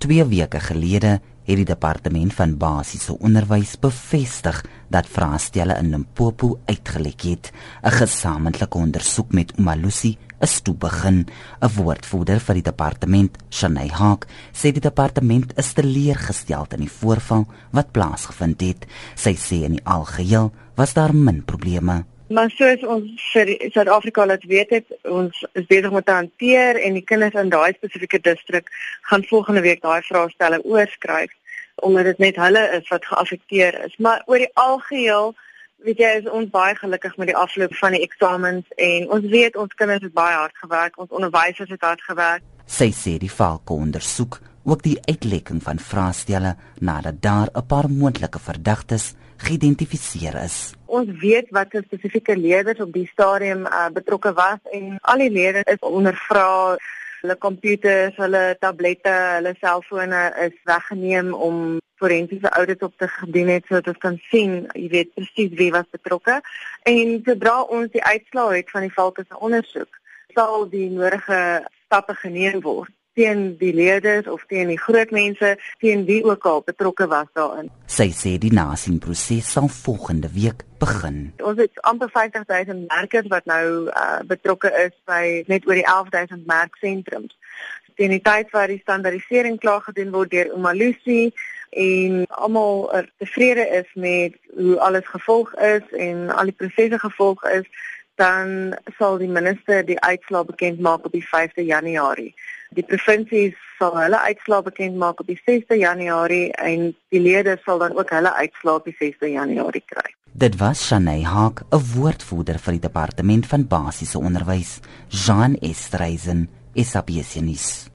2 weke gelede het die departement van basiese onderwys bevestig dat vraestelle in Limpopo uitgelek het. 'n Gesamentlike ondersoek met Umalusi is toe begin. 'n Woordvoerder vir die departement, Shanay Hawk, sê die departement is teleurgestel in die voorval wat plaasgevind het. Sy sê in die algeheel was daar min probleme. Maar soos ons vir Suid-Afrika laat weet het, ons is besig met te hanteer en die kinders in daai spesifieke distrik gaan volgende week daai vraestelle oorskryf omdat dit net hulle is wat geaffekteer is. Maar oor die algeheel, weet jy, is ons baie gelukkig met die afloop van die eksamens en ons weet ons kinders het baie hard gewerk, ons onderwysers het hard gewerk. Sy sê die valke ondersoek ook die uitlekking van vraestelle nadat daar 'n paar moontlike verdagtes geïdentifiseer is. Ons weet wat spesifieke leerders op die stadium uh, betrokke was en al die leerders is ondervra. Hulle komputers, hulle tablette, hulle selfone is weggeneem om forensiese audits op te gedoen het sodat ons kan sien, jy weet presies wie was betrokke. En sodra ons die uitslae het van die valke se ondersoek, sal die nodige stappe geneem word teen die leerders of teen die groot mense teen wie ook al betrokke was daarin. Sy sê die nasienproses sal volgende week begin. Ons het amper 50000 merkers wat nou uh, betrokke is by net oor die 11000 merksentrums. Teen die tyd waar die standaardisering klaar gedoen word deur Umalusi en almal tevrede is met hoe alles gevolg is en al die prosesse gevolg is, dan sal die minister die uitslae bekend maak op die 5de Januarie. Die provinsies sal hulle uitslae bekend maak op die 6de Januarie en die lede sal dan ook hulle uitslae op die 6de Januarie kry. Dit was Shanay Hawk, 'n woordvoerder vir die departement van basiese onderwys, Jean Estreisen, SABC nuus.